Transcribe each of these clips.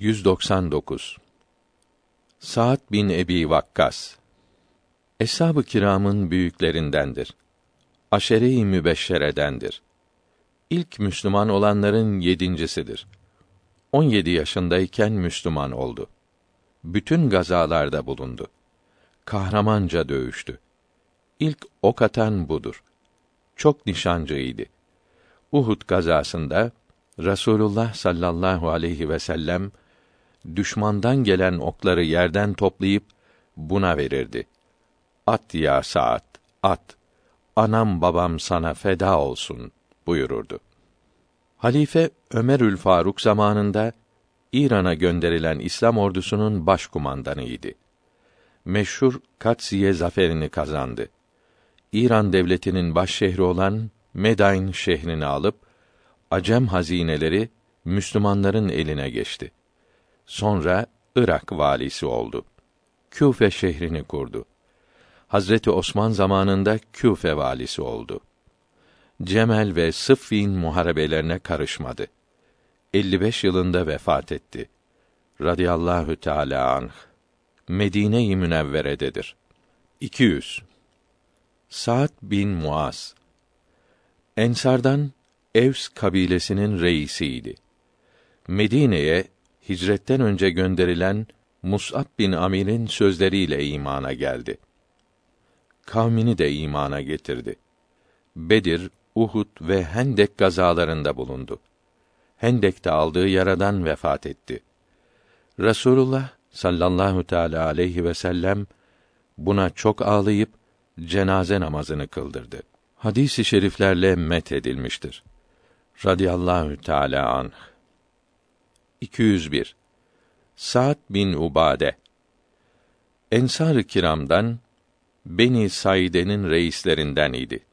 199 Sa'd bin Ebi Vakkas Eshab-ı kiramın büyüklerindendir. Aşere-i mübeşşeredendir. İlk Müslüman olanların yedincisidir. 17 yaşındayken Müslüman oldu. Bütün gazalarda bulundu. Kahramanca dövüştü. İlk ok atan budur. Çok nişancıydı. Uhud gazasında Rasulullah sallallahu aleyhi ve sellem düşmandan gelen okları yerden toplayıp buna verirdi. At ya saat, at. Anam babam sana feda olsun buyururdu. Halife Ömerül Faruk zamanında İran'a gönderilen İslam ordusunun başkumandanıydı. Meşhur Katsiye zaferini kazandı. İran devletinin baş şehri olan Medain şehrini alıp Acem hazineleri Müslümanların eline geçti. Sonra Irak valisi oldu. Küfe şehrini kurdu. Hazreti Osman zamanında Küfe valisi oldu. Cemel ve Sıffin muharebelerine karışmadı. 55 yılında vefat etti. Radiyallahu Teala anh. Medine-i Münevvere'dedir. 200. Sa'd bin Muaz Ensardan Evs kabilesinin reisiydi. Medine'ye hicretten önce gönderilen Mus'ab bin Amir'in sözleriyle imana geldi. Kavmini de imana getirdi. Bedir, Uhud ve Hendek gazalarında bulundu. Hendek'te aldığı yaradan vefat etti. Resulullah sallallahu teala aleyhi ve sellem buna çok ağlayıp cenaze namazını kıldırdı. Hadis-i şeriflerle met edilmiştir. Radiyallahu Teala anh. 201. Sa'd bin Ubade Ensar-ı Kiram'dan Beni Saide'nin reislerinden idi.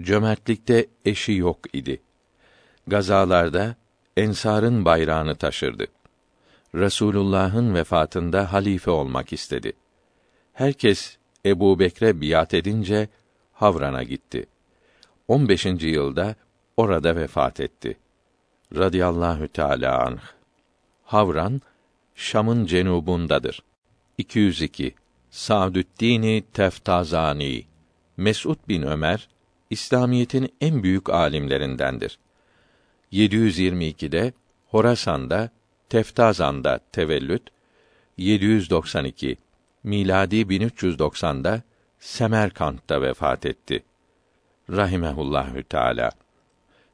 Cömertlikte eşi yok idi. Gazalarda Ensar'ın bayrağını taşırdı. Resulullah'ın vefatında halife olmak istedi. Herkes Ebu Bekre biat edince Havran'a gitti. 15. yılda orada vefat etti. Radiyallahu Teala anh. Havran Şam'ın cenubundadır. 202. Sa'düddin Teftazani Mes'ud bin Ömer İslamiyetin en büyük alimlerindendir. 722'de Horasan'da Teftazan'da tevellüt 792 miladi 1390'da Semerkant'ta vefat etti. Rahimehullahü Teala.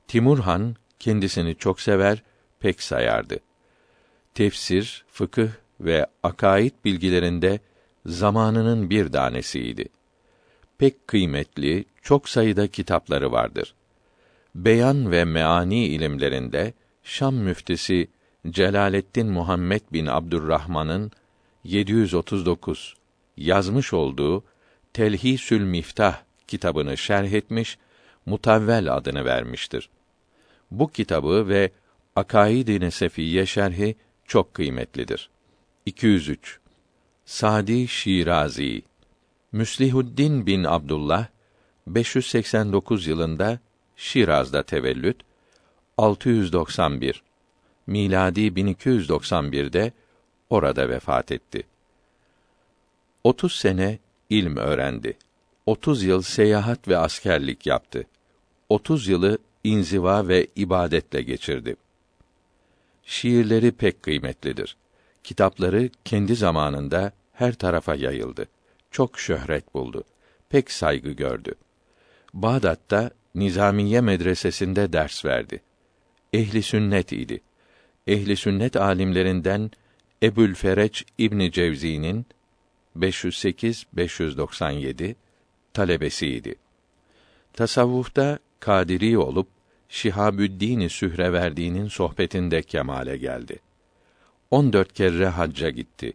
Timur Han kendisini çok sever, pek sayardı. Tefsir, fıkıh ve akaid bilgilerinde zamanının bir tanesiydi. Pek kıymetli, çok sayıda kitapları vardır. Beyan ve meani ilimlerinde Şam müftisi Celaleddin Muhammed bin Abdurrahman'ın 739 yazmış olduğu Telhisül Miftah kitabını şerh etmiş, Mutavvel adını vermiştir. Bu kitabı ve Akaid-i Nesefiye şerhi çok kıymetlidir. 203. Sadi Şirazi Müslihuddin bin Abdullah 589 yılında Şiraz'da tevellüt 691 miladi 1291'de orada vefat etti. 30 sene ilm öğrendi. 30 yıl seyahat ve askerlik yaptı. 30 yılı inziva ve ibadetle geçirdi. Şiirleri pek kıymetlidir. Kitapları kendi zamanında her tarafa yayıldı. Çok şöhret buldu. Pek saygı gördü. Bağdat'ta Nizamiye medresesinde ders verdi. Ehli sünnet idi. Ehli sünnet alimlerinden Ebul Fereç İbn Cevzi'nin 508 597 talebesiydi. Tasavvufta kadiri olup Şihabüddin Sühreverdi'nin sohbetinde kemale geldi. 14 kere hacca gitti.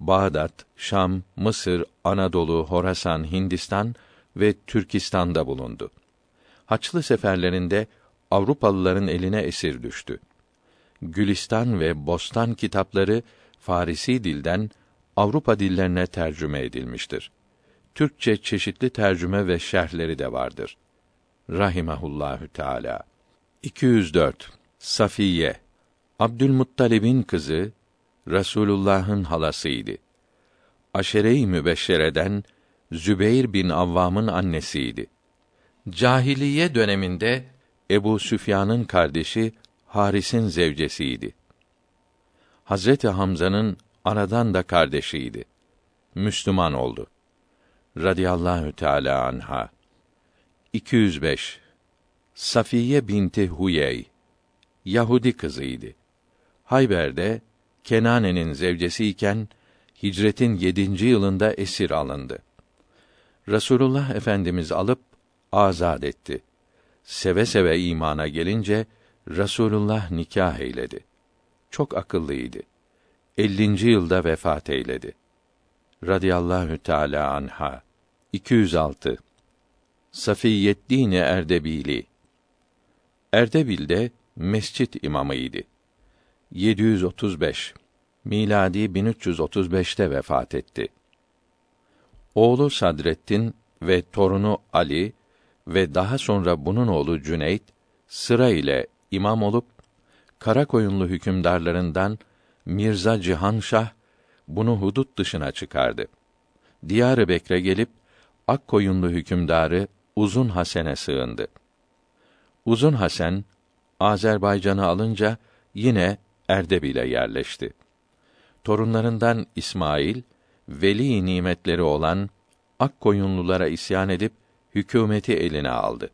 Bağdat, Şam, Mısır, Anadolu, Horasan, Hindistan ve Türkistan'da bulundu. Haçlı seferlerinde Avrupalıların eline esir düştü. Gülistan ve Bostan kitapları Farisi dilden Avrupa dillerine tercüme edilmiştir. Türkçe çeşitli tercüme ve şerhleri de vardır. Rahimehullahü Teala. 204. Safiye Abdülmuttalib'in kızı Resulullah'ın halasıydı. Aşere-i mübeşşereden Zübeyr bin Avvam'ın annesiydi. Cahiliye döneminde Ebu Süfyan'ın kardeşi Haris'in zevcesiydi. Hazreti Hamza'nın anadan da kardeşiydi. Müslüman oldu. Radiyallahu Teala anha. 205 Safiye binti Huyey Yahudi kızıydı. Hayber'de Kenane'nin zevcesiyken hicretin yedinci yılında esir alındı. Resulullah Efendimiz alıp azad etti. Seve seve imana gelince Resulullah nikah eyledi. Çok akıllıydı. 50. yılda vefat eyledi. Radiyallahu Teala anha. 206 Safiyyeddin Erdebili Erdebil'de mescit imamıydı. 735 miladi 1335'te vefat etti. Oğlu Sadrettin ve torunu Ali ve daha sonra bunun oğlu Cüneyt sıra ile imam olup Karakoyunlu hükümdarlarından Mirza Cihanşah bunu hudut dışına çıkardı. Diyar-ı Bekre gelip Akkoyunlu hükümdarı Uzun Hasen'e sığındı. Uzun Hasen Azerbaycan'ı alınca yine Erdebil'e yerleşti. Torunlarından İsmail veli nimetleri olan Akkoyunlulara isyan edip hükümeti eline aldı.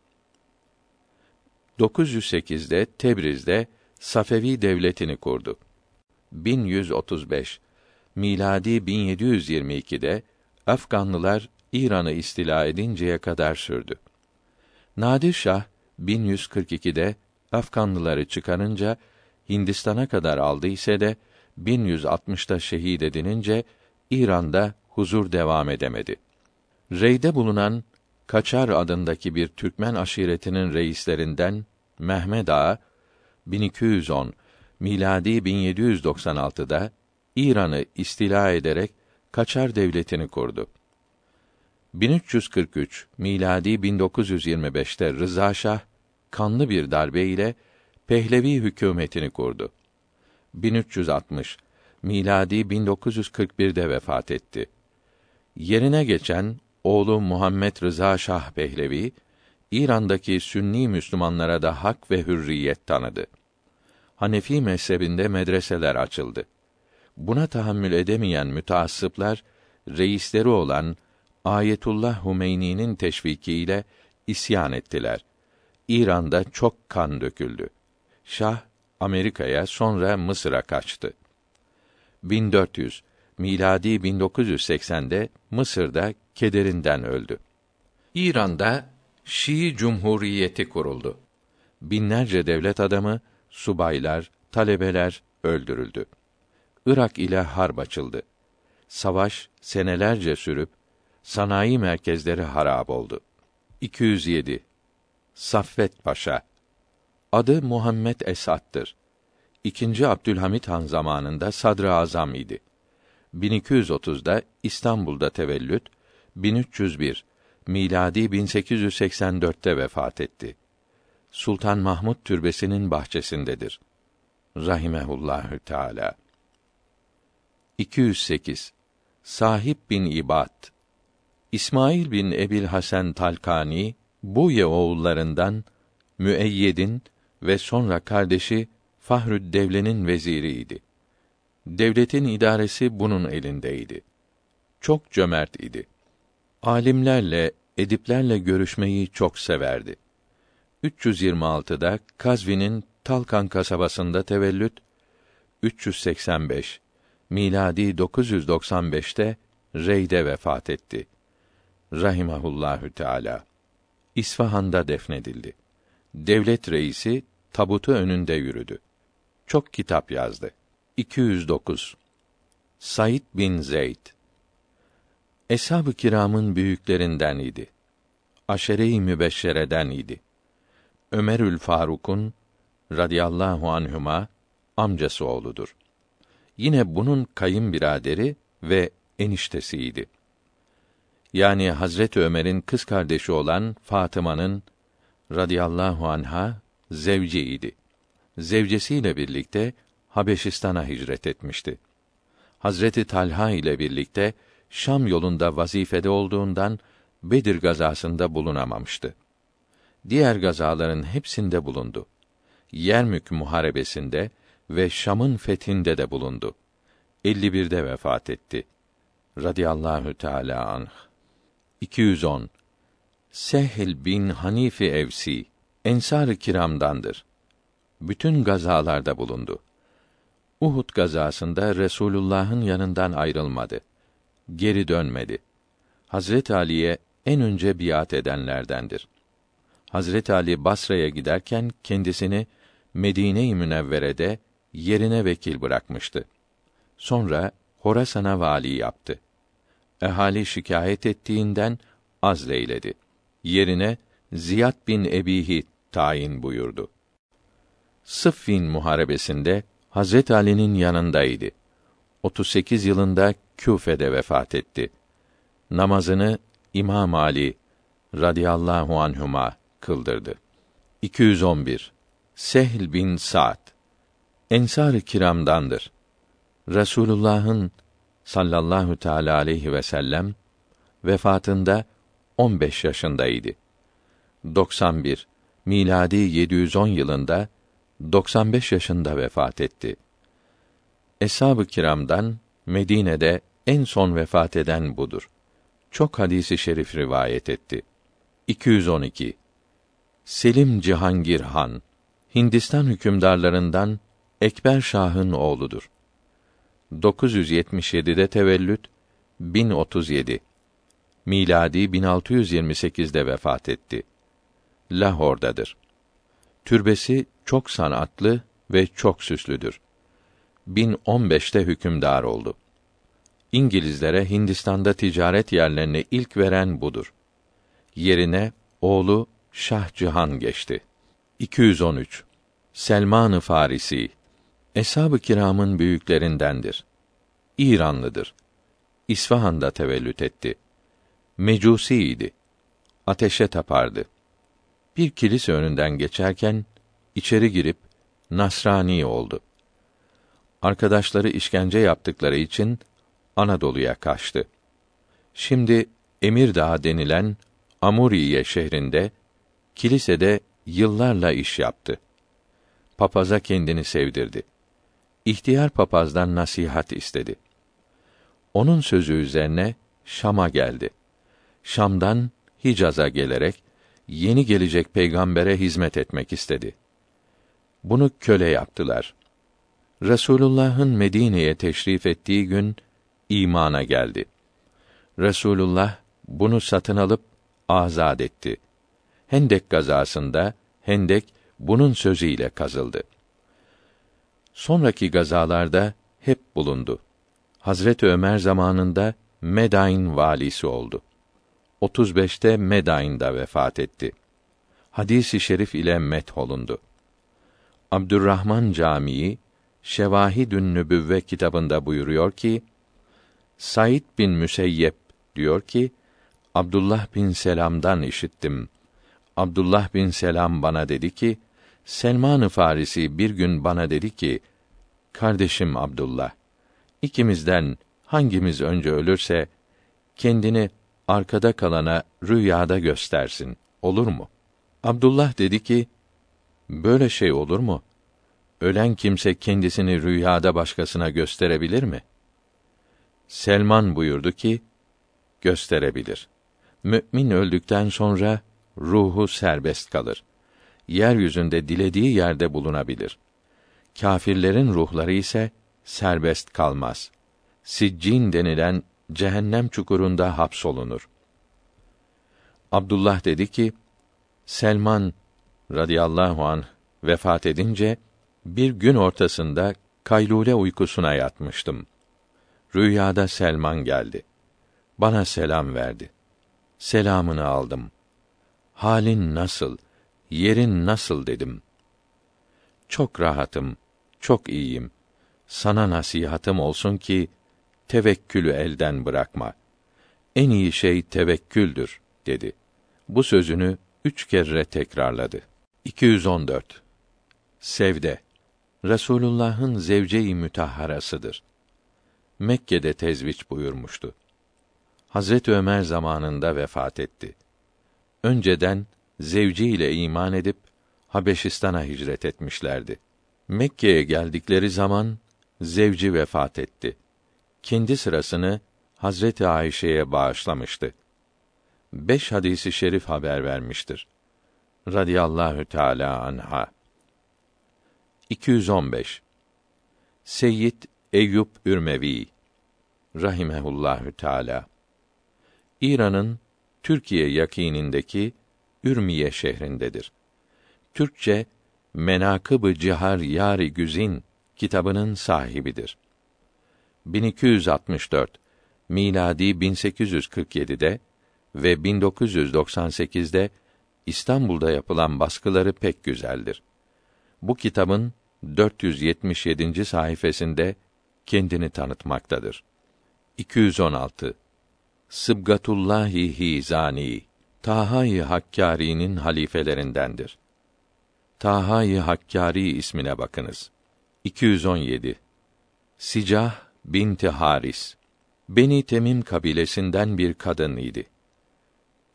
908'de Tebriz'de Safevi devletini kurdu. 1135 miladi 1722'de Afganlılar İran'ı istila edinceye kadar sürdü. Nadir Şah 1142'de Afganlıları çıkarınca Hindistan'a kadar aldı ise de 1160'da şehit edilince İran'da huzur devam edemedi. Rey'de bulunan Kaçar adındaki bir Türkmen aşiretinin reislerinden Mehmed Ağa 1210 miladi 1796'da İran'ı istila ederek Kaçar devletini kurdu. 1343 miladi 1925'te Rıza Şah kanlı bir darbe ile Pehlevi hükümetini kurdu. 1360 miladi 1941'de vefat etti. Yerine geçen oğlu Muhammed Rıza Şah Pehlevi İran'daki Sünni Müslümanlara da hak ve hürriyet tanıdı. Hanefi mezhebinde medreseler açıldı. Buna tahammül edemeyen müteassıplar reisleri olan Ayetullah Humeyni'nin teşvikiyle isyan ettiler. İran'da çok kan döküldü. Şah Amerika'ya sonra Mısır'a kaçtı. 1400 miladi 1980'de Mısır'da kederinden öldü. İran'da Şii Cumhuriyeti kuruldu. Binlerce devlet adamı, subaylar, talebeler öldürüldü. Irak ile harp açıldı. Savaş senelerce sürüp sanayi merkezleri harap oldu. 207 Saffet Paşa Adı Muhammed Esat'tır. İkinci Abdülhamit Han zamanında sadrı azam idi. 1230'da İstanbul'da tevellüt, 1301 miladi 1884'te vefat etti. Sultan Mahmud türbesinin bahçesindedir. Rahimehullahü Teala. 208 Sahip bin İbad İsmail bin Ebil Hasan Talkani bu ye oğullarından Müeyyed'in ve sonra kardeşi Fahrüd Devle'nin veziriydi. Devletin idaresi bunun elindeydi. Çok cömert idi. Alimlerle, ediplerle görüşmeyi çok severdi. 326'da Kazvin'in Talkan kasabasında tevellüt 385 miladi 995'te Rey'de vefat etti. Rahimahullahü Teala. İsfahan'da defnedildi. Devlet reisi tabutu önünde yürüdü. Çok kitap yazdı. 209 Said bin Zeyd Eshab-ı kiramın büyüklerinden idi. Aşere-i mübeşşereden idi. Ömerül Faruk'un radıyallahu anhuma amcası oğludur. Yine bunun kayınbiraderi ve eniştesiydi. Yani Hazreti Ömer'in kız kardeşi olan Fatıma'nın radıyallahu anha zevciydi. Zevcesiyle birlikte Habeşistan'a hicret etmişti. Hazreti Talha ile birlikte Şam yolunda vazifede olduğundan Bedir gazasında bulunamamıştı. Diğer gazaların hepsinde bulundu. Yermük muharebesinde ve Şam'ın fethinde de bulundu. 51'de vefat etti. Radiyallahu Teala anh. 210 Sehl bin Hanifi Evsi Ensar-ı Kiram'dandır. Bütün gazalarda bulundu. Uhud gazasında Resulullah'ın yanından ayrılmadı. Geri dönmedi. Hazret Ali'ye en önce biat edenlerdendir. Hazret Ali Basra'ya giderken kendisini Medine-i Münevvere'de yerine vekil bırakmıştı. Sonra Horasan'a vali yaptı. Ehali şikayet ettiğinden azleyledi. Yerine Ziyad bin Ebihi tayin buyurdu. Sıffin muharebesinde Hazret Ali'nin yanındaydı. 38 yılında Küfe'de vefat etti. Namazını İmam Ali radıyallahu anhuma kıldırdı. 211 Sehl bin Sa'd Ensar-ı Kiram'dandır. Resulullah'ın sallallahu teala aleyhi ve sellem vefatında 15 yaşındaydı. 91 miladi 710 yılında 95 yaşında vefat etti. Eshab-ı kiramdan Medine'de en son vefat eden budur. Çok hadisi şerif rivayet etti. 212 Selim Cihangir Han Hindistan hükümdarlarından Ekber Şah'ın oğludur. 977'de tevellüt 1037 miladi 1628'de vefat etti. Lahor'dadır. Türbesi çok sanatlı ve çok süslüdür. 1015'te hükümdar oldu. İngilizlere Hindistan'da ticaret yerlerini ilk veren budur. Yerine oğlu Şah Cihan geçti. 213 Selman-ı Farisi Eshab-ı kiramın büyüklerindendir. İranlıdır. İsfahan'da tevellüt etti. Mecusiydi. Ateşe tapardı. Bir kilise önünden geçerken içeri girip Nasrani oldu. Arkadaşları işkence yaptıkları için Anadolu'ya kaçtı. Şimdi Emirdağ denilen Amuriye şehrinde kilisede yıllarla iş yaptı. Papaza kendini sevdirdi. İhtiyar papazdan nasihat istedi. Onun sözü üzerine Şam'a geldi. Şam'dan Hicaz'a gelerek yeni gelecek peygambere hizmet etmek istedi. Bunu köle yaptılar. Resulullah'ın Medine'ye teşrif ettiği gün imana geldi. Resulullah bunu satın alıp azad etti. Hendek gazasında Hendek bunun sözüyle kazıldı. Sonraki gazalarda hep bulundu. Hazret Ömer zamanında Medain valisi oldu. 35'te Medain'da vefat etti. Hadisi şerif ile met olundu. Abdurrahman Camii Şevahidün Nübüvve kitabında buyuruyor ki Said bin Müseyyep diyor ki Abdullah bin Selam'dan işittim. Abdullah bin Selam bana dedi ki Selman-ı Farisi bir gün bana dedi ki Kardeşim Abdullah ikimizden hangimiz önce ölürse kendini arkada kalana rüyada göstersin. Olur mu? Abdullah dedi ki, böyle şey olur mu? Ölen kimse kendisini rüyada başkasına gösterebilir mi? Selman buyurdu ki, gösterebilir. Mü'min öldükten sonra ruhu serbest kalır. Yeryüzünde dilediği yerde bulunabilir. Kâfirlerin ruhları ise serbest kalmaz. Siccin denilen cehennem çukurunda hapsolunur. Abdullah dedi ki, Selman radıyallahu an vefat edince bir gün ortasında kaylule uykusuna yatmıştım. Rüyada Selman geldi. Bana selam verdi. Selamını aldım. Halin nasıl? Yerin nasıl dedim. Çok rahatım, çok iyiyim. Sana nasihatım olsun ki tevekkülü elden bırakma. En iyi şey tevekküldür dedi. Bu sözünü üç kere tekrarladı. 214. Sevde Resulullah'ın zevce-i mütahharasıdır. Mekke'de tezviç buyurmuştu. Hazret Ömer zamanında vefat etti. Önceden zevciyle iman edip Habeşistan'a hicret etmişlerdi. Mekke'ye geldikleri zaman zevci vefat etti. Kendi sırasını Hazreti Ayşe'ye bağışlamıştı. Beş hadisi şerif haber vermiştir. Radiyallahu Teala anha. 215. Seyyid Eyüp Ürmevi rahimehullahü teala İran'ın Türkiye yakînindeki Ürmiye şehrindedir. Türkçe Menakıb-ı Cihar Yari Güzin kitabının sahibidir. 1264 miladi 1847'de ve 1998'de İstanbul'da yapılan baskıları pek güzeldir. Bu kitabın 477. sayfasında kendini tanıtmaktadır. 216 Sıbgatullahi Hizani Taha-i Hakkari'nin halifelerindendir. Taha-i Hakkari ismine bakınız. 217 Sicah binti Haris Beni Temim kabilesinden bir kadın idi.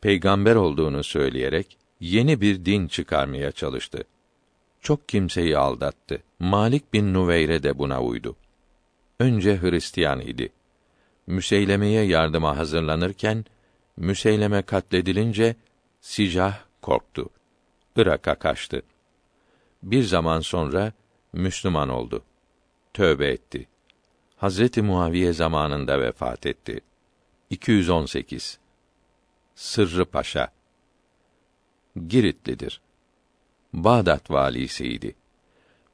Peygamber olduğunu söyleyerek yeni bir din çıkarmaya çalıştı. Çok kimseyi aldattı. Malik bin Nuveyre de buna uydu. Önce Hristiyan idi. Müseylemeye yardıma hazırlanırken Müseyleme katledilince Sicah korktu. Irak'a kaçtı. Bir zaman sonra Müslüman oldu. Tövbe etti. Hazreti Muaviye zamanında vefat etti. 218 Sırrı Paşa Giritlidir. Bağdat valisiydi.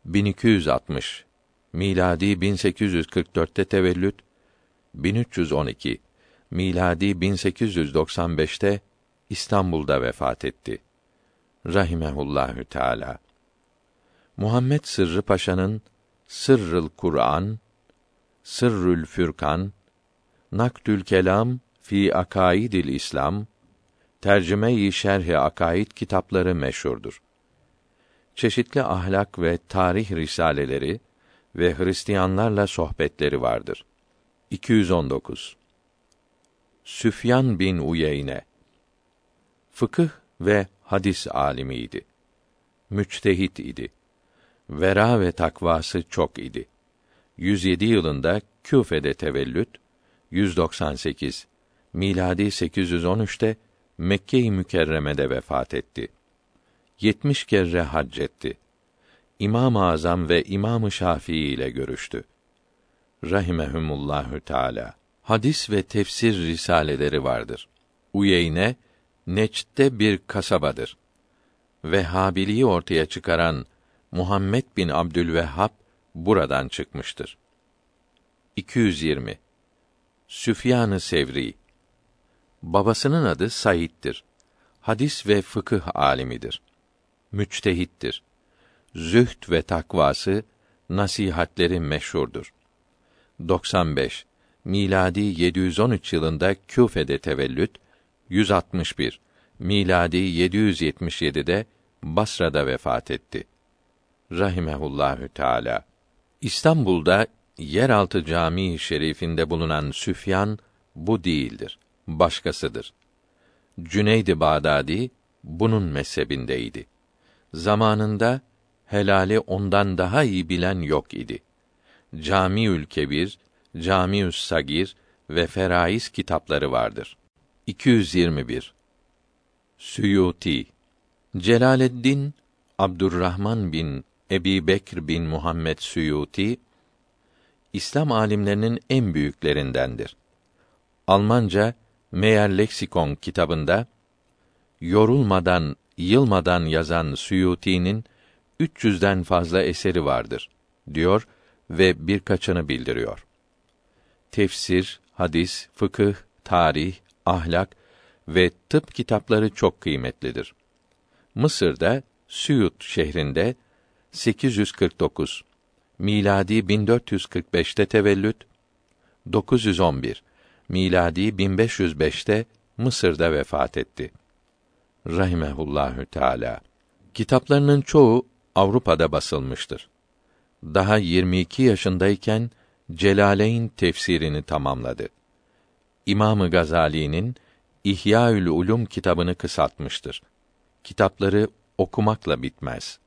1260 miladi 1844'te tevellüt 1312 miladi 1895'te İstanbul'da vefat etti. Rahimehullahü Teala. Muhammed Sırrı Paşa'nın Sırrıl Kur'an, Sırrül Fürkan, Naktül Kelam fi Akaidil İslam, Tercüme-i Şerh-i Akaid kitapları meşhurdur. Çeşitli ahlak ve tarih risaleleri ve Hristiyanlarla sohbetleri vardır. 219 Süfyan bin Uyeyne fıkıh ve hadis alimiydi. Müçtehit idi. Vera ve takvası çok idi. 107 yılında Küfe'de tevellüt, 198 miladi 813'te Mekke-i Mükerreme'de vefat etti. 70 kere hac etti. İmam-ı Azam ve İmam-ı Şafii ile görüştü. Rahimehumullahü Teala. Hadis ve tefsir risaleleri vardır. Uyeyne Neç'te bir kasabadır. Vehhabiliği ortaya çıkaran Muhammed bin Abdülvehhab buradan çıkmıştır. 220 Süfyan-ı Sevri Babasının adı Said'dir. Hadis ve fıkıh alimidir. Müçtehittir. Zühd ve takvası, nasihatleri meşhurdur. 95 miladi 713 yılında Küfe'de tevellüt, 161 miladi 777'de Basra'da vefat etti. Rahimehullahü Teala. İstanbul'da yeraltı camii şerifinde bulunan Süfyan bu değildir, başkasıdır. Cüneyd-i Bağdadi bunun mezhebindeydi. Zamanında helali ondan daha iyi bilen yok idi. Camiül Kebir, Camiü's Sagir ve Feraiz kitapları vardır. 221 Suyuti Celaleddin Abdurrahman bin Ebi Bekr bin Muhammed Suyuti İslam alimlerinin en büyüklerindendir. Almanca Meyer Leksikon kitabında yorulmadan, yılmadan yazan Suyuti'nin 300'den fazla eseri vardır diyor ve birkaçını bildiriyor. Tefsir, hadis, fıkıh, tarih, ahlak ve tıp kitapları çok kıymetlidir. Mısır'da Süyut şehrinde 849 miladi 1445'te tevellüt 911 miladi 1505'te Mısır'da vefat etti. Rahimehullahü Teala. Kitaplarının çoğu Avrupa'da basılmıştır. Daha 22 yaşındayken Celaleyn tefsirini tamamladı. İmamı Gazali'nin İhyaül Ulum kitabını kısaltmıştır. Kitapları okumakla bitmez.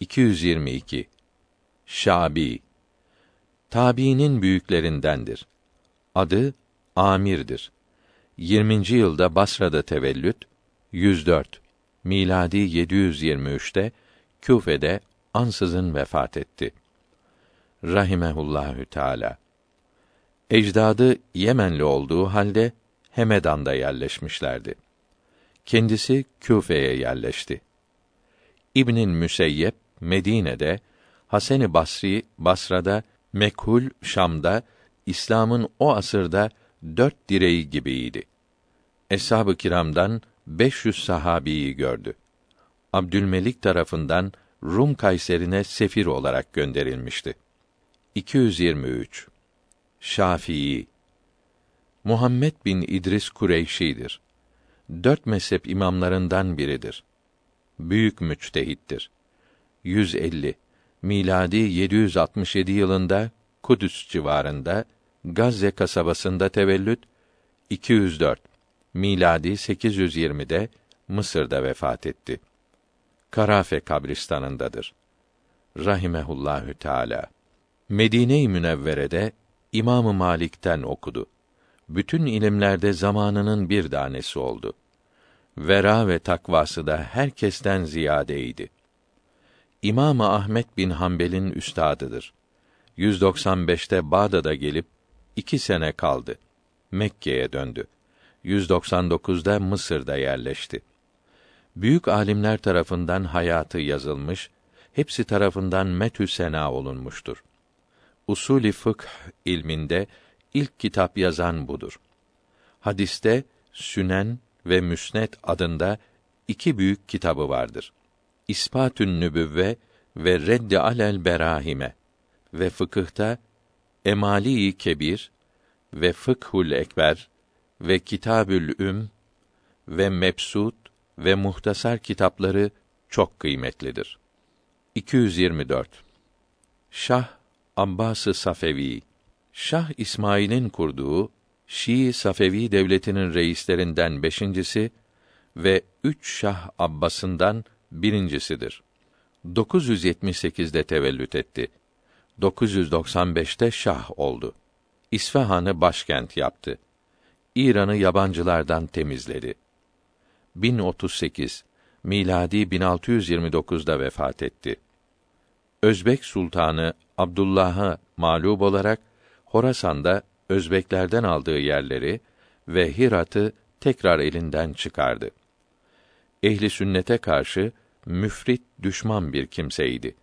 222 Şabi Tabiinin büyüklerindendir. Adı Amir'dir. 20. yılda Basra'da tevellüt, 104 miladi 723'te Küfe'de ansızın vefat etti. Rahimehullahü Teala. Ecdadı Yemenli olduğu halde Hemedan'da yerleşmişlerdi. Kendisi Küfe'ye yerleşti. İbn'in Müseyyep Medine'de, Hasan-ı Basri Basra'da, Mekhul Şam'da İslam'ın o asırda dört direği gibiydi. Eshab-ı kiramdan 500 sahabiyi gördü. Abdülmelik tarafından Rum Kayseri'ne sefir olarak gönderilmişti. 223 Şafii Muhammed bin İdris Kureyşi'dir. Dört mezhep imamlarından biridir. Büyük müçtehittir. 150 miladi 767 yılında Kudüs civarında Gazze kasabasında tevellüt 204 miladi 820'de Mısır'da vefat etti. Karafe kabristanındadır. Rahimehullahü Teala. Medine-i Münevvere'de İmamı Malik'ten okudu. Bütün ilimlerde zamanının bir tanesi oldu. Vera ve takvası da herkesten ziyadeydi. İmamı Ahmet bin Hanbel'in üstadıdır. 195'te Bağdat'a gelip iki sene kaldı. Mekke'ye döndü. 199'da Mısır'da yerleşti. Büyük alimler tarafından hayatı yazılmış, hepsi tarafından metü sena olunmuştur. Usulü fıkh ilminde ilk kitap yazan budur. Hadiste Sünen ve Müsnet adında iki büyük kitabı vardır. İspatün Nübüvve ve Reddi alel Berahime ve fıkıhta Emali Kebir ve Fıkhul Ekber ve Kitabül Üm ve Mebsut ve Muhtasar kitapları çok kıymetlidir. 224 Şah Abbas-ı Safevi Şah İsmail'in kurduğu Şii Safevi devletinin reislerinden beşincisi ve üç Şah Abbas'ından birincisidir. 978'de tevellüt etti. 995'te şah oldu. İsfahan'ı başkent yaptı. İran'ı yabancılardan temizledi. 1038 miladi 1629'da vefat etti. Özbek sultanı Abdullah'a mağlup olarak Horasan'da Özbeklerden aldığı yerleri ve Hirat'ı tekrar elinden çıkardı. Ehli sünnete karşı müfrit düşman bir kimseydi.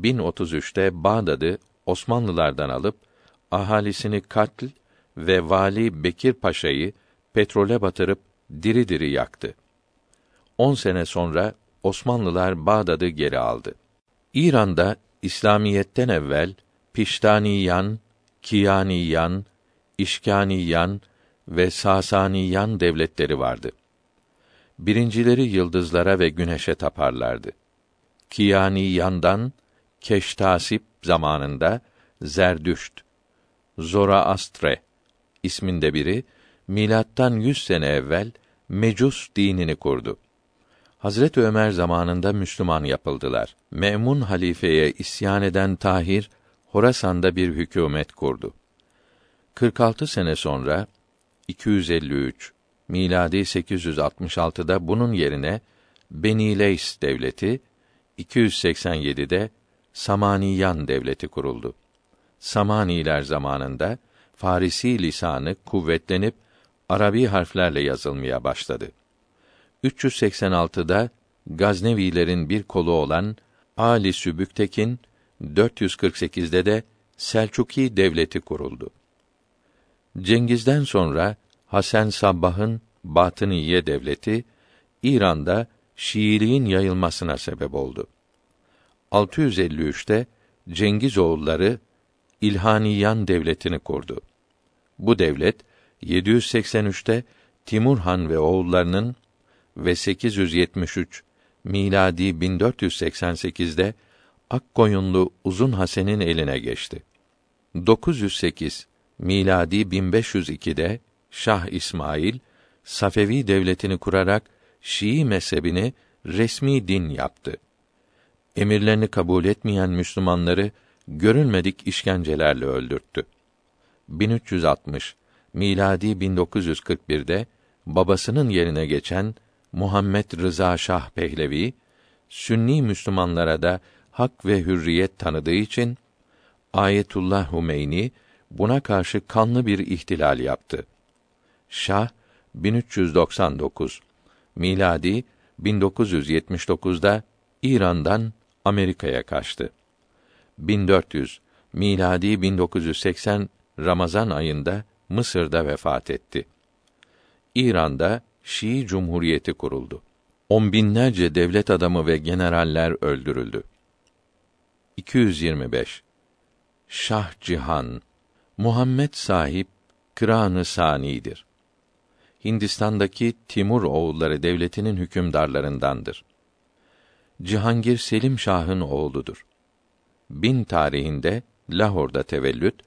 1033'te Bağdat'ı Osmanlılardan alıp ahalisini katl ve vali Bekir Paşa'yı petrole batırıp diri diri yaktı. On sene sonra Osmanlılar Bağdat'ı geri aldı. İran'da İslamiyetten evvel Piştaniyan, Kiyaniyan, İşkaniyan ve Sasaniyan devletleri vardı. Birincileri yıldızlara ve güneşe taparlardı. Kiyaniyandan Keştasip zamanında Zerdüşt, Zoraastre isminde biri milattan yüz sene evvel Mecus dinini kurdu. Hazret Ömer zamanında Müslüman yapıldılar. Memun halifeye isyan eden Tahir Horasan'da bir hükümet kurdu. 46 sene sonra 253 miladi 866'da bunun yerine Beni Leys devleti 287'de Samaniyan devleti kuruldu. Samaniler zamanında Farisi lisanı kuvvetlenip Arabi harflerle yazılmaya başladı. 386'da Gaznevilerin bir kolu olan Ali Sübüktekin 448'de de Selçuki devleti kuruldu. Cengiz'den sonra Hasan Sabbah'ın Batıniye devleti İran'da Şiiliğin yayılmasına sebep oldu. 653'te Cengiz oğulları İlhaniyan devletini kurdu. Bu devlet 783'te Timur Han ve oğullarının ve 873 miladi 1488'de Akkoyunlu Uzun Hasen'in eline geçti. 908 miladi 1502'de Şah İsmail Safevi devletini kurarak Şii mezhebini resmi din yaptı. Emirlerini kabul etmeyen Müslümanları görülmedik işkencelerle öldürttü. 1360 miladi 1941'de babasının yerine geçen Muhammed Rıza Şah Pehlevi Sünni Müslümanlara da hak ve hürriyet tanıdığı için Ayetullah Humeyni buna karşı kanlı bir ihtilal yaptı. Şah 1399 miladi 1979'da İran'dan Amerika'ya kaçtı. 1400 miladi 1980 Ramazan ayında Mısır'da vefat etti. İran'da Şii Cumhuriyeti kuruldu. On binlerce devlet adamı ve generaller öldürüldü. 225 Şah Cihan Muhammed sahip Kıranı Sani'dir. Hindistan'daki Timur oğulları devletinin hükümdarlarındandır. Cihangir Selim Şah'ın oğludur. Bin tarihinde Lahor'da tevellüt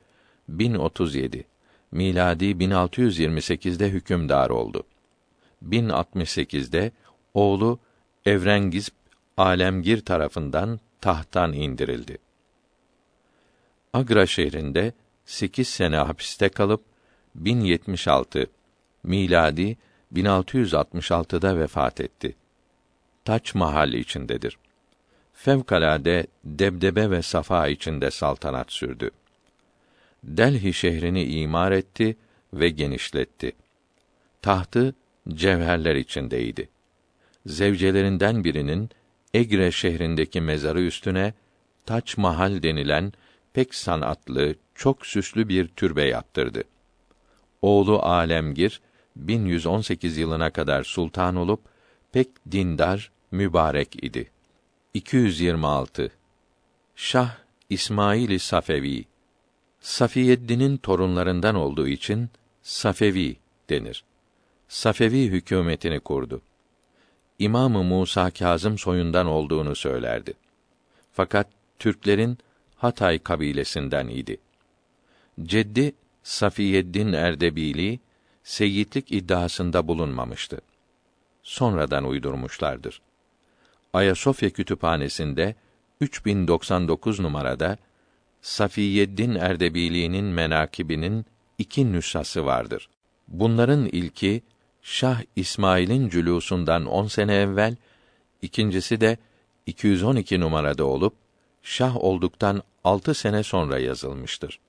1037 miladi 1628'de hükümdar oldu. 1068'de oğlu Evrengiz Alemgir tarafından tahttan indirildi. Agra şehrinde 8 sene hapiste kalıp 1076 miladi 1666'da vefat etti. Taç mahalli içindedir. Fevkalade debdebe ve safa içinde saltanat sürdü. Delhi şehrini imar etti ve genişletti. Tahtı cevherler içindeydi. Zevcelerinden birinin Egre şehrindeki mezarı üstüne Taç Mahal denilen pek sanatlı, çok süslü bir türbe yaptırdı. Oğlu Alemgir 1118 yılına kadar sultan olup pek dindar, mübarek idi. 226 Şah İsmail Safevi Safiyeddin'in torunlarından olduğu için Safevi denir. Safevi hükümetini kurdu. İmamı Musa Kazım soyundan olduğunu söylerdi. Fakat Türklerin Hatay kabilesinden idi. Ceddi Safiyeddin Erdebili seyitlik iddiasında bulunmamıştı. Sonradan uydurmuşlardır. Ayasofya Kütüphanesi'nde 3099 numarada Safiyeddin Erdebili'nin menakibinin iki nüshası vardır. Bunların ilki Şah İsmail'in cülûsundan 10 sene evvel, ikincisi de 212 numarada olup şah olduktan altı sene sonra yazılmıştır.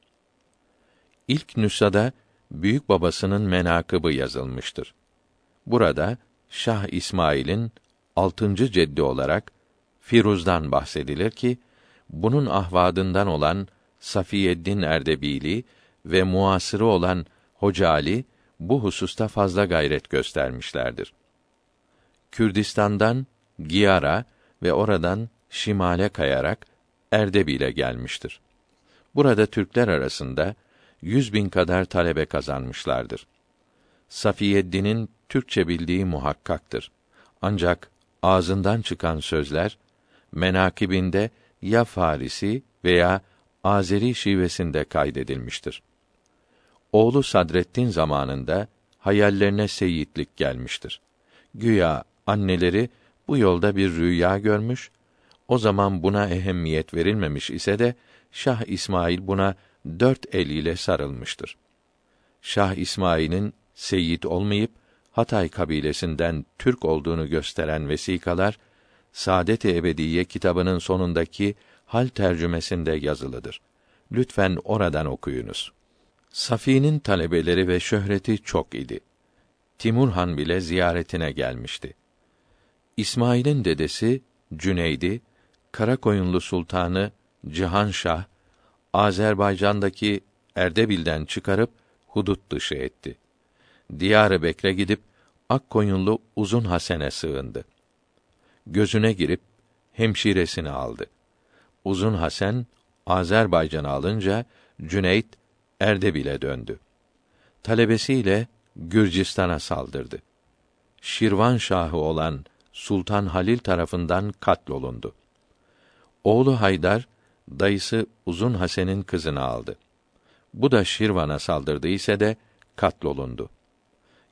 İlk nüshada büyük babasının menakıbı yazılmıştır. Burada Şah İsmail'in altıncı ceddi olarak Firuz'dan bahsedilir ki bunun ahvadından olan Safiyeddin Erdebili ve muasırı olan Hoca Ali bu hususta fazla gayret göstermişlerdir. Kürdistan'dan Giyara ve oradan şimale kayarak Erdebil'e gelmiştir. Burada Türkler arasında yüz bin kadar talebe kazanmışlardır. Safiyeddin'in Türkçe bildiği muhakkaktır. Ancak ağzından çıkan sözler menakibinde ya Farisi veya Azeri şivesinde kaydedilmiştir. Oğlu Sadreddin zamanında hayallerine seyitlik gelmiştir. Güya anneleri bu yolda bir rüya görmüş, o zaman buna ehemmiyet verilmemiş ise de Şah İsmail buna dört eliyle sarılmıştır. Şah İsmail'in seyit olmayıp Hatay kabilesinden Türk olduğunu gösteren vesikalar Saadet-i Ebediye kitabının sonundaki hal tercümesinde yazılıdır. Lütfen oradan okuyunuz. Safi'nin talebeleri ve şöhreti çok idi. Timur Han bile ziyaretine gelmişti. İsmail'in dedesi Cüneydi, Karakoyunlu Sultanı Cihanşah, Azerbaycan'daki Erdebil'den çıkarıp hudut dışı etti. Diyar-ı Bekre gidip Akkoyunlu Uzun Hasen'e sığındı. Gözüne girip hemşiresini aldı. Uzun Hasan Azerbaycan'a alınca Cüneyt Erdebil'e döndü. Talebesiyle Gürcistan'a saldırdı. Şirvan Şahı olan Sultan Halil tarafından katlolundu. Oğlu Haydar dayısı Uzun Hasen'in kızını aldı. Bu da Şirvan'a saldırdı ise de katlolundu.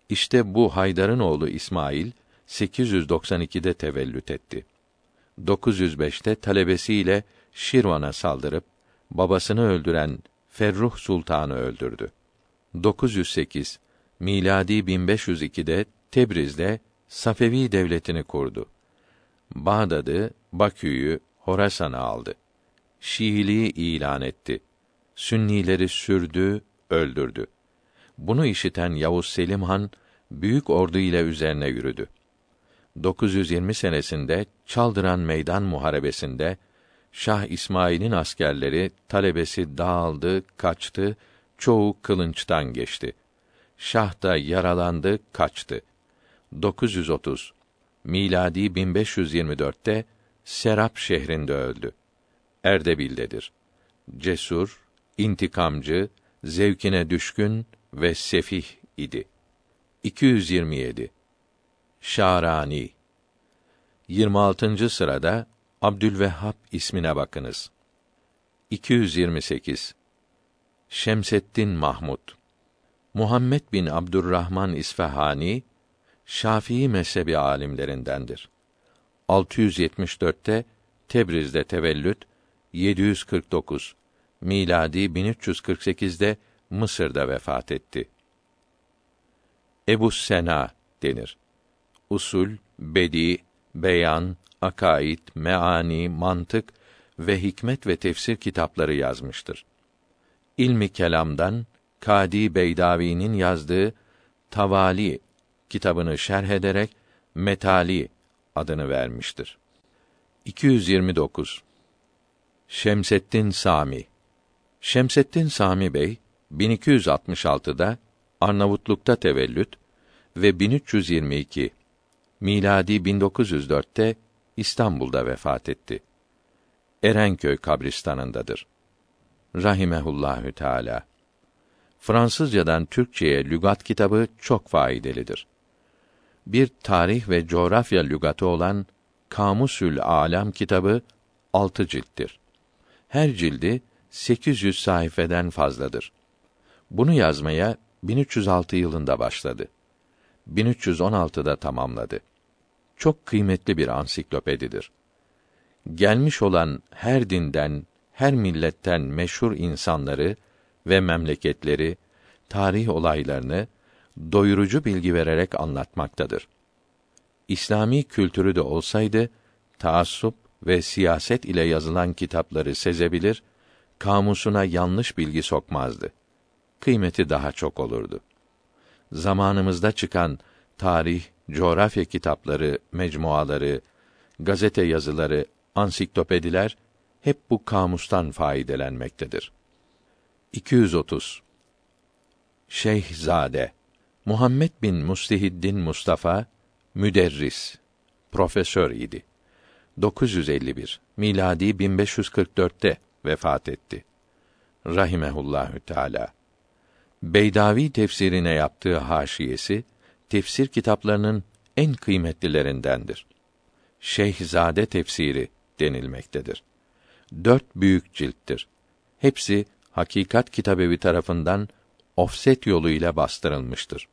İşte bu Haydar'ın oğlu İsmail 892'de tevellüt etti. 905'te talebesiyle Şirvan'a saldırıp babasını öldüren Ferruh Sultan'ı öldürdü. 908 miladi 1502'de Tebriz'de Safevi devletini kurdu. Bağdat'ı, Bakü'yü, Horasan'ı aldı. Şiiliği ilan etti. Sünnileri sürdü, öldürdü. Bunu işiten Yavuz Selim Han büyük ordu ile üzerine yürüdü. 920 senesinde Çaldıran Meydan Muharebesinde Şah İsmail'in askerleri talebesi dağıldı, kaçtı, çoğu kılınçtan geçti. Şah da yaralandı, kaçtı. 930 miladi 1524'te Serap şehrinde öldü. Erdebil'dedir. Cesur, intikamcı, zevkine düşkün ve sefih idi. 227 Şarani 26. sırada Abdülvehhab ismine bakınız. 228 Şemseddin Mahmud Muhammed bin Abdurrahman İsfahani Şafii mezhebi alimlerindendir. 674'te Tebriz'de tevellüt, 749 miladi 1348'de Mısır'da vefat etti. Ebu Sena denir. Usul, bedi, beyan, akaid, meani, mantık ve hikmet ve tefsir kitapları yazmıştır. İlmi kelamdan Kadi Beydavi'nin yazdığı Tavali kitabını şerh ederek Metali adını vermiştir. 229 Şemseddin Sami Şemseddin Sami Bey 1266'da Arnavutluk'ta tevellüt ve 1322 miladi 1904'te İstanbul'da vefat etti. Erenköy kabristanındadır. Rahimehullahü Teala. Fransızcadan Türkçeye lügat kitabı çok faydalıdır. Bir tarih ve coğrafya lügatı olan Kamusül Alam kitabı altı cilttir. Her cildi 800 sayfeden fazladır. Bunu yazmaya 1306 yılında başladı. 1316'da tamamladı. Çok kıymetli bir ansiklopedidir. Gelmiş olan her dinden, her milletten meşhur insanları ve memleketleri, tarih olaylarını doyurucu bilgi vererek anlatmaktadır. İslami kültürü de olsaydı, taassup ve siyaset ile yazılan kitapları sezebilir, kamusuna yanlış bilgi sokmazdı. Kıymeti daha çok olurdu. Zamanımızda çıkan tarih, coğrafya kitapları, mecmuaları, gazete yazıları, ansiklopediler hep bu kamustan faydelenmektedir. 230 Şeyhzade Muhammed bin Mustihiddin Mustafa müderris profesör idi. 951 miladi 1544'te vefat etti. Rahimehullahü Teala. Beydavi tefsirine yaptığı haşiyesi tefsir kitaplarının en kıymetlilerindendir. Şeyhzade tefsiri denilmektedir. Dört büyük cilttir. Hepsi Hakikat Kitabevi tarafından ofset yoluyla bastırılmıştır.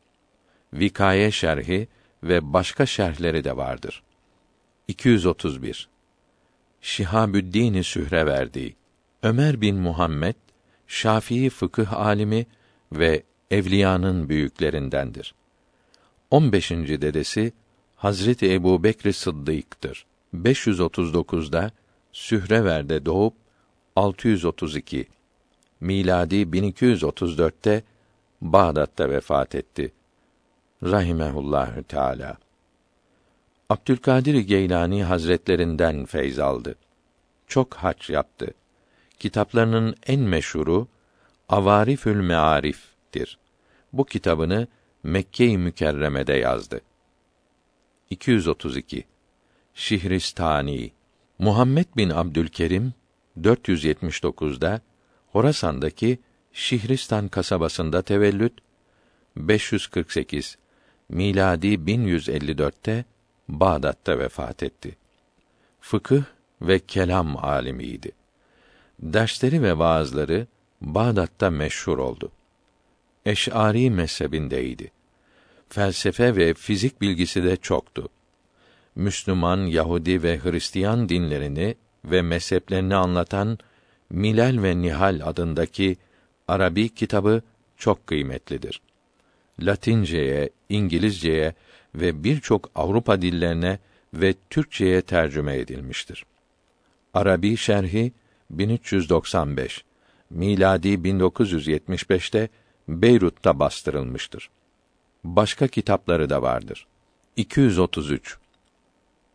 Vikaye şerhi ve başka şerhleri de vardır. 231 Şihabüddin Sühreverdi Ömer bin Muhammed Şafii fıkıh alimi ve evliyanın büyüklerindendir. 15. dedesi Hazreti Ebu Bekr Sıddık'tır. 539'da Sührever'de doğup 632 miladi 1234'te Bağdat'ta vefat etti. Rahimehullahü Teala. Abdülkadir Geylani Hazretlerinden feyz aldı. Çok hac yaptı. Kitaplarının en meşhuru Avarifül Mearif'tir. Bu kitabını Mekke-i Mükerreme'de yazdı. 232 Şihristani Muhammed bin Abdülkerim 479'da Horasan'daki Şihristan kasabasında tevellüt 548 miladi 1154'te Bağdat'ta vefat etti. Fıkıh ve kelam alimiydi. Dersleri ve vaazları Bağdat'ta meşhur oldu. Eş'ari mezhebindeydi. Felsefe ve fizik bilgisi de çoktu. Müslüman, Yahudi ve Hristiyan dinlerini ve mezheplerini anlatan Milal ve Nihal adındaki Arabi kitabı çok kıymetlidir. Latinceye, İngilizceye ve birçok Avrupa dillerine ve Türkçeye tercüme edilmiştir. Arabi şerhi 1395 miladi 1975'te Beyrut'ta bastırılmıştır. Başka kitapları da vardır. 233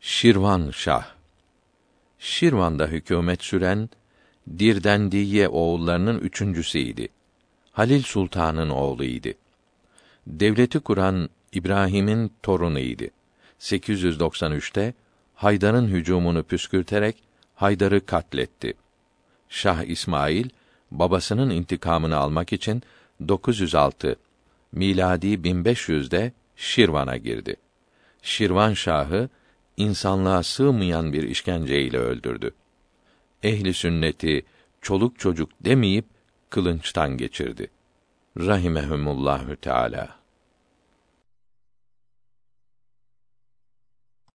Şirvan Şah Şirvan'da hükümet süren Dirdendiye oğullarının üçüncüsüydi. Halil Sultan'ın oğluydu. Devleti kuran İbrahim'in torunuydu. 893'te Haydar'ın hücumunu püskürterek Haydar'ı katletti. Şah İsmail babasının intikamını almak için 906 miladi 1500'de Şirvan'a girdi. Şirvan Şahı insanlığa sığmayan bir işkenceyle öldürdü. Ehli sünneti çoluk çocuk demeyip kılınçtan geçirdi. Rahimehumullahü Teala.